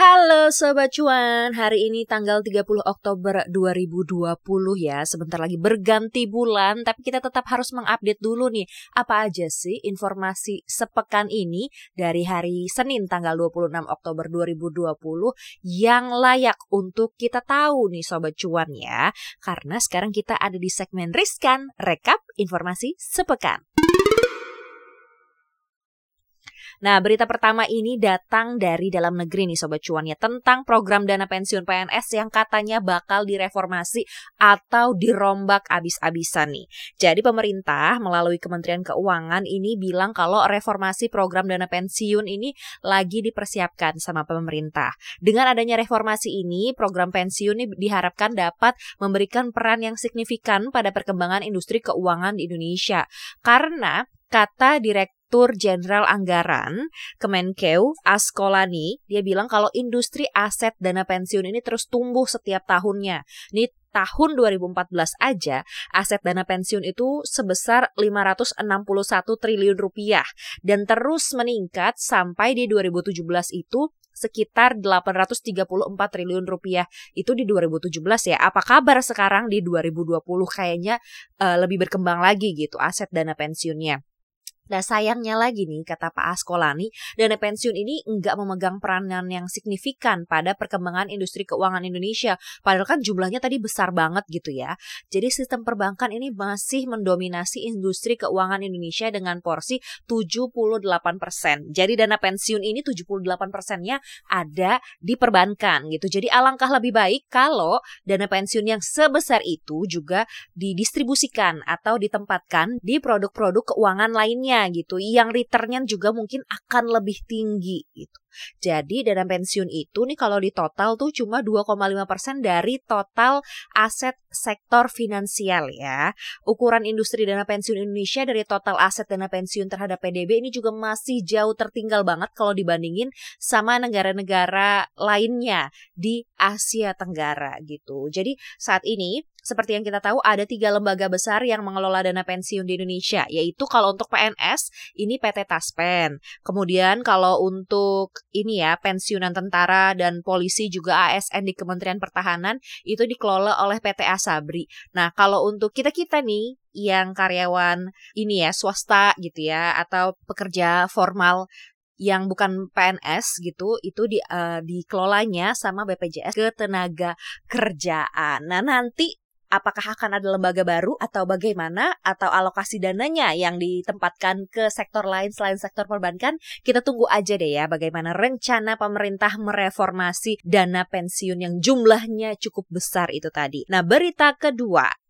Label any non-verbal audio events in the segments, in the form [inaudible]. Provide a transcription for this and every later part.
Halo Sobat Cuan, hari ini tanggal 30 Oktober 2020 ya. Sebentar lagi berganti bulan, tapi kita tetap harus mengupdate dulu nih. Apa aja sih informasi sepekan ini dari hari Senin tanggal 26 Oktober 2020 Yang layak untuk kita tahu nih Sobat Cuan ya? Karena sekarang kita ada di segmen Riskan, Rekap Informasi Sepekan Nah, berita pertama ini datang dari dalam negeri nih Sobat Cuannya tentang program dana pensiun PNS yang katanya bakal direformasi atau dirombak abis-abisan nih. Jadi pemerintah melalui Kementerian Keuangan ini bilang kalau reformasi program dana pensiun ini lagi dipersiapkan sama pemerintah. Dengan adanya reformasi ini, program pensiun ini diharapkan dapat memberikan peran yang signifikan pada perkembangan industri keuangan di Indonesia. Karena kata Direktur Jenderal Anggaran Kemenkeu Askolani, dia bilang kalau industri aset dana pensiun ini terus tumbuh setiap tahunnya. Ini tahun 2014 aja aset dana pensiun itu sebesar 561 triliun rupiah dan terus meningkat sampai di 2017 itu sekitar 834 triliun rupiah itu di 2017 ya. Apa kabar sekarang di 2020 kayaknya uh, lebih berkembang lagi gitu aset dana pensiunnya. Nah sayangnya lagi nih kata Pak Askolani, dana pensiun ini enggak memegang peranan yang signifikan pada perkembangan industri keuangan Indonesia. Padahal kan jumlahnya tadi besar banget gitu ya. Jadi sistem perbankan ini masih mendominasi industri keuangan Indonesia dengan porsi 78%. Jadi dana pensiun ini 78 persennya ada di perbankan gitu. Jadi alangkah lebih baik kalau dana pensiun yang sebesar itu juga didistribusikan atau ditempatkan di produk-produk keuangan lainnya gitu yang returnnya juga mungkin akan lebih tinggi gitu. Jadi dana pensiun itu nih kalau di total tuh cuma 2,5% dari total aset sektor finansial ya. Ukuran industri dana pensiun Indonesia dari total aset dana pensiun terhadap PDB ini juga masih jauh tertinggal banget kalau dibandingin sama negara-negara lainnya di Asia Tenggara gitu. Jadi saat ini seperti yang kita tahu ada tiga lembaga besar yang mengelola dana pensiun di Indonesia, yaitu kalau untuk PNS ini PT Taspen. Kemudian kalau untuk ini ya pensiunan tentara dan polisi juga ASN di Kementerian Pertahanan itu dikelola oleh PT Asabri. Nah kalau untuk kita kita nih yang karyawan ini ya swasta gitu ya atau pekerja formal yang bukan PNS gitu itu di uh, dikelolanya sama BPJS Ketenaga Kerjaan. Nah, nanti apakah akan ada lembaga baru atau bagaimana atau alokasi dananya yang ditempatkan ke sektor lain selain sektor perbankan kita tunggu aja deh ya bagaimana rencana pemerintah mereformasi dana pensiun yang jumlahnya cukup besar itu tadi. Nah, berita kedua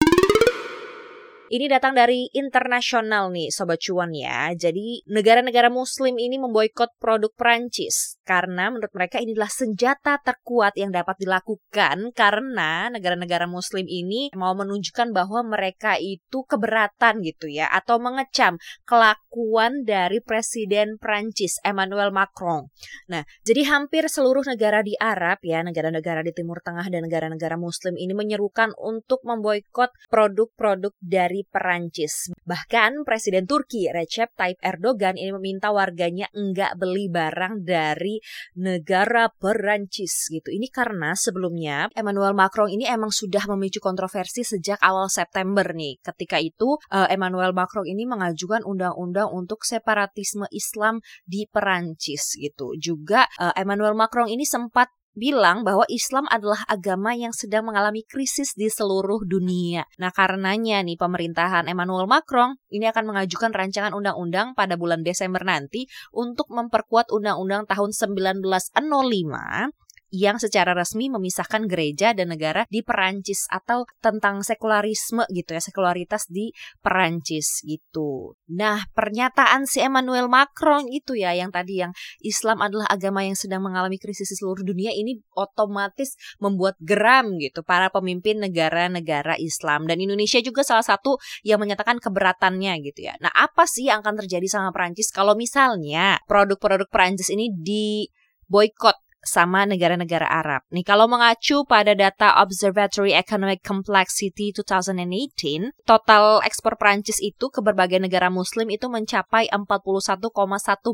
ini datang dari internasional nih Sobat Cuan ya. Jadi negara-negara muslim ini memboikot produk Perancis karena menurut mereka inilah senjata terkuat yang dapat dilakukan karena negara-negara muslim ini mau menunjukkan bahwa mereka itu keberatan gitu ya atau mengecam kelakuan dari Presiden Prancis Emmanuel Macron. Nah, jadi hampir seluruh negara di Arab ya, negara-negara di Timur Tengah dan negara-negara muslim ini menyerukan untuk memboikot produk-produk dari Perancis. Bahkan Presiden Turki Recep Tayyip Erdogan ini meminta warganya enggak beli barang dari negara Perancis gitu. Ini karena sebelumnya Emmanuel Macron ini emang sudah memicu kontroversi sejak awal September nih. Ketika itu uh, Emmanuel Macron ini mengajukan undang-undang untuk separatisme Islam di Perancis gitu. Juga uh, Emmanuel Macron ini sempat bilang bahwa Islam adalah agama yang sedang mengalami krisis di seluruh dunia. Nah, karenanya nih pemerintahan Emmanuel Macron ini akan mengajukan rancangan undang-undang pada bulan Desember nanti untuk memperkuat undang-undang tahun 1905 yang secara resmi memisahkan gereja dan negara di Perancis atau tentang sekularisme gitu ya, sekularitas di Perancis gitu. Nah, pernyataan si Emmanuel Macron itu ya yang tadi yang Islam adalah agama yang sedang mengalami krisis di seluruh dunia ini otomatis membuat geram gitu para pemimpin negara-negara Islam dan Indonesia juga salah satu yang menyatakan keberatannya gitu ya. Nah, apa sih yang akan terjadi sama Perancis kalau misalnya produk-produk Perancis ini di boykot sama negara-negara Arab. Nih kalau mengacu pada data Observatory Economic Complexity 2018, total ekspor Prancis itu ke berbagai negara muslim itu mencapai 41,1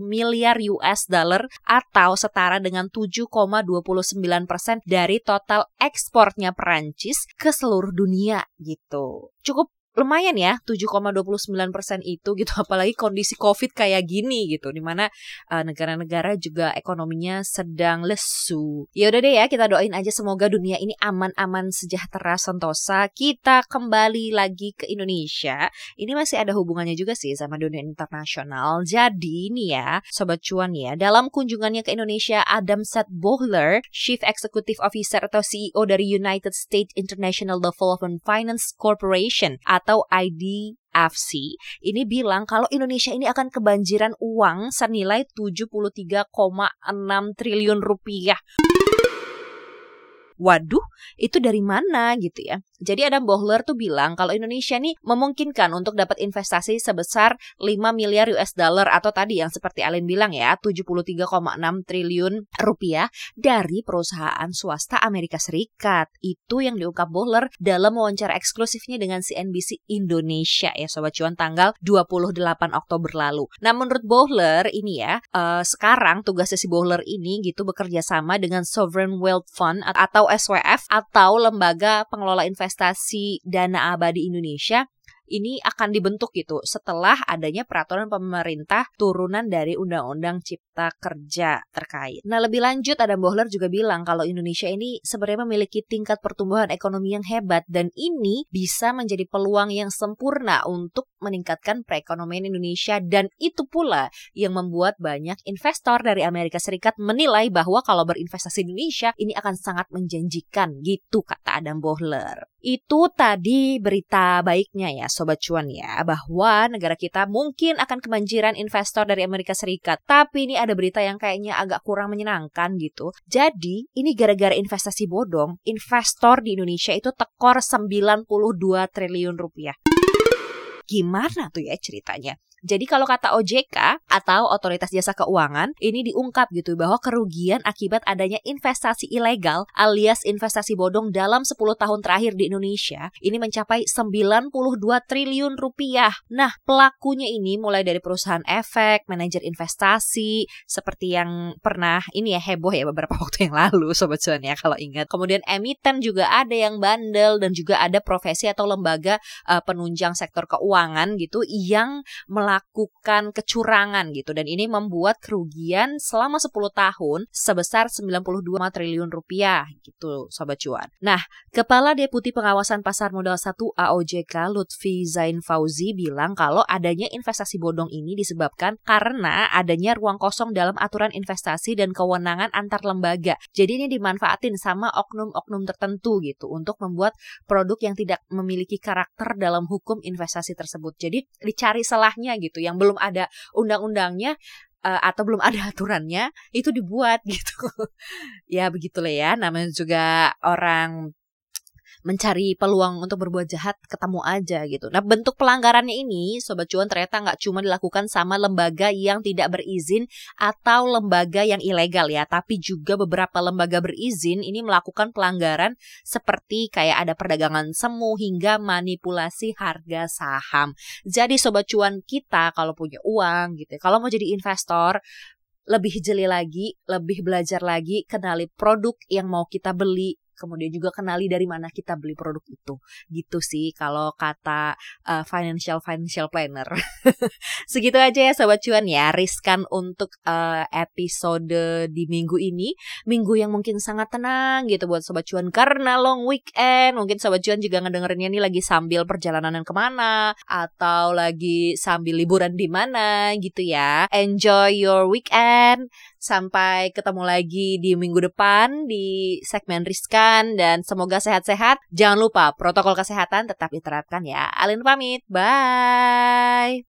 miliar US dollar atau setara dengan 7,29 persen dari total ekspornya Prancis ke seluruh dunia gitu. Cukup lumayan ya 7,29 persen itu gitu. [laughs] Apalagi kondisi covid kayak gini gitu di mana uh, negara-negara juga ekonominya sedang lesu. Ya udah deh ya kita doain aja semoga dunia ini aman-aman sejahtera sentosa. Kita kembali lagi ke Indonesia. Ini masih ada hubungannya juga sih sama dunia internasional. Jadi nih ya sobat cuan ya dalam kunjungannya ke Indonesia Adam Seth Bohler Chief Executive Officer atau CEO dari United States International Development Finance Corporation IDFC ini bilang kalau Indonesia ini akan kebanjiran uang senilai 73,6 triliun rupiah. Waduh, itu dari mana gitu ya? Jadi Adam Bohler tuh bilang kalau Indonesia nih memungkinkan untuk dapat investasi sebesar 5 miliar US dollar atau tadi yang seperti Alin bilang ya 73,6 triliun rupiah dari perusahaan swasta Amerika Serikat. Itu yang diungkap Bohler dalam wawancara eksklusifnya dengan CNBC Indonesia ya Sobat Cuan tanggal 28 Oktober lalu. Nah menurut Bohler ini ya uh, sekarang tugasnya si Bohler ini gitu bekerja sama dengan Sovereign Wealth Fund atau SWF atau lembaga pengelola investasi dana abadi Indonesia ini akan dibentuk gitu setelah adanya peraturan pemerintah turunan dari Undang-Undang Cipta Kerja terkait. Nah, lebih lanjut Adam Bohler juga bilang kalau Indonesia ini sebenarnya memiliki tingkat pertumbuhan ekonomi yang hebat dan ini bisa menjadi peluang yang sempurna untuk meningkatkan perekonomian Indonesia dan itu pula yang membuat banyak investor dari Amerika Serikat menilai bahwa kalau berinvestasi di Indonesia ini akan sangat menjanjikan gitu kata Adam Bohler. Itu tadi berita baiknya ya Sobat Cuan ya, bahwa negara kita mungkin akan kebanjiran investor dari Amerika Serikat. Tapi ini ada berita yang kayaknya agak kurang menyenangkan gitu. Jadi, ini gara-gara investasi bodong, investor di Indonesia itu tekor 92 triliun rupiah. Gimana tuh ya ceritanya? Jadi kalau kata OJK atau Otoritas Jasa Keuangan, ini diungkap gitu bahwa kerugian akibat adanya investasi ilegal alias investasi bodong dalam 10 tahun terakhir di Indonesia ini mencapai 92 triliun rupiah. Nah, pelakunya ini mulai dari perusahaan efek, manajer investasi, seperti yang pernah ini ya heboh ya beberapa [laughs] waktu yang lalu Sobat Cuan ya kalau ingat. Kemudian emiten juga ada yang bandel dan juga ada profesi atau lembaga uh, penunjang sektor keuangan gitu yang melakukan melakukan kecurangan gitu dan ini membuat kerugian selama 10 tahun sebesar 92 triliun rupiah gitu sobat cuan. Nah, Kepala Deputi Pengawasan Pasar Modal 1 AOJK Lutfi Zain Fauzi bilang kalau adanya investasi bodong ini disebabkan karena adanya ruang kosong dalam aturan investasi dan kewenangan antar lembaga. Jadi ini dimanfaatin sama oknum-oknum tertentu gitu untuk membuat produk yang tidak memiliki karakter dalam hukum investasi tersebut. Jadi dicari salahnya gitu yang belum ada undang-undangnya uh, atau belum ada aturannya itu dibuat [laughs] gitu. Ya begitulah ya namanya juga orang mencari peluang untuk berbuat jahat ketemu aja gitu. Nah bentuk pelanggarannya ini Sobat Cuan ternyata nggak cuma dilakukan sama lembaga yang tidak berizin atau lembaga yang ilegal ya, tapi juga beberapa lembaga berizin ini melakukan pelanggaran seperti kayak ada perdagangan semu hingga manipulasi harga saham. Jadi Sobat Cuan kita kalau punya uang gitu, ya, kalau mau jadi investor lebih jeli lagi, lebih belajar lagi, kenali produk yang mau kita beli, kemudian juga kenali dari mana kita beli produk itu. Gitu sih kalau kata uh, financial financial planner. [laughs] Segitu aja ya sobat cuan ya riskan untuk uh, episode di minggu ini. Minggu yang mungkin sangat tenang gitu buat sobat cuan karena long weekend. Mungkin sobat cuan juga ngedengerinnya nih lagi sambil perjalanan ke mana atau lagi sambil liburan di mana gitu ya. Enjoy your weekend Sampai ketemu lagi di minggu depan di segmen Riskan dan semoga sehat-sehat. Jangan lupa protokol kesehatan tetap diterapkan ya. Alin pamit. Bye.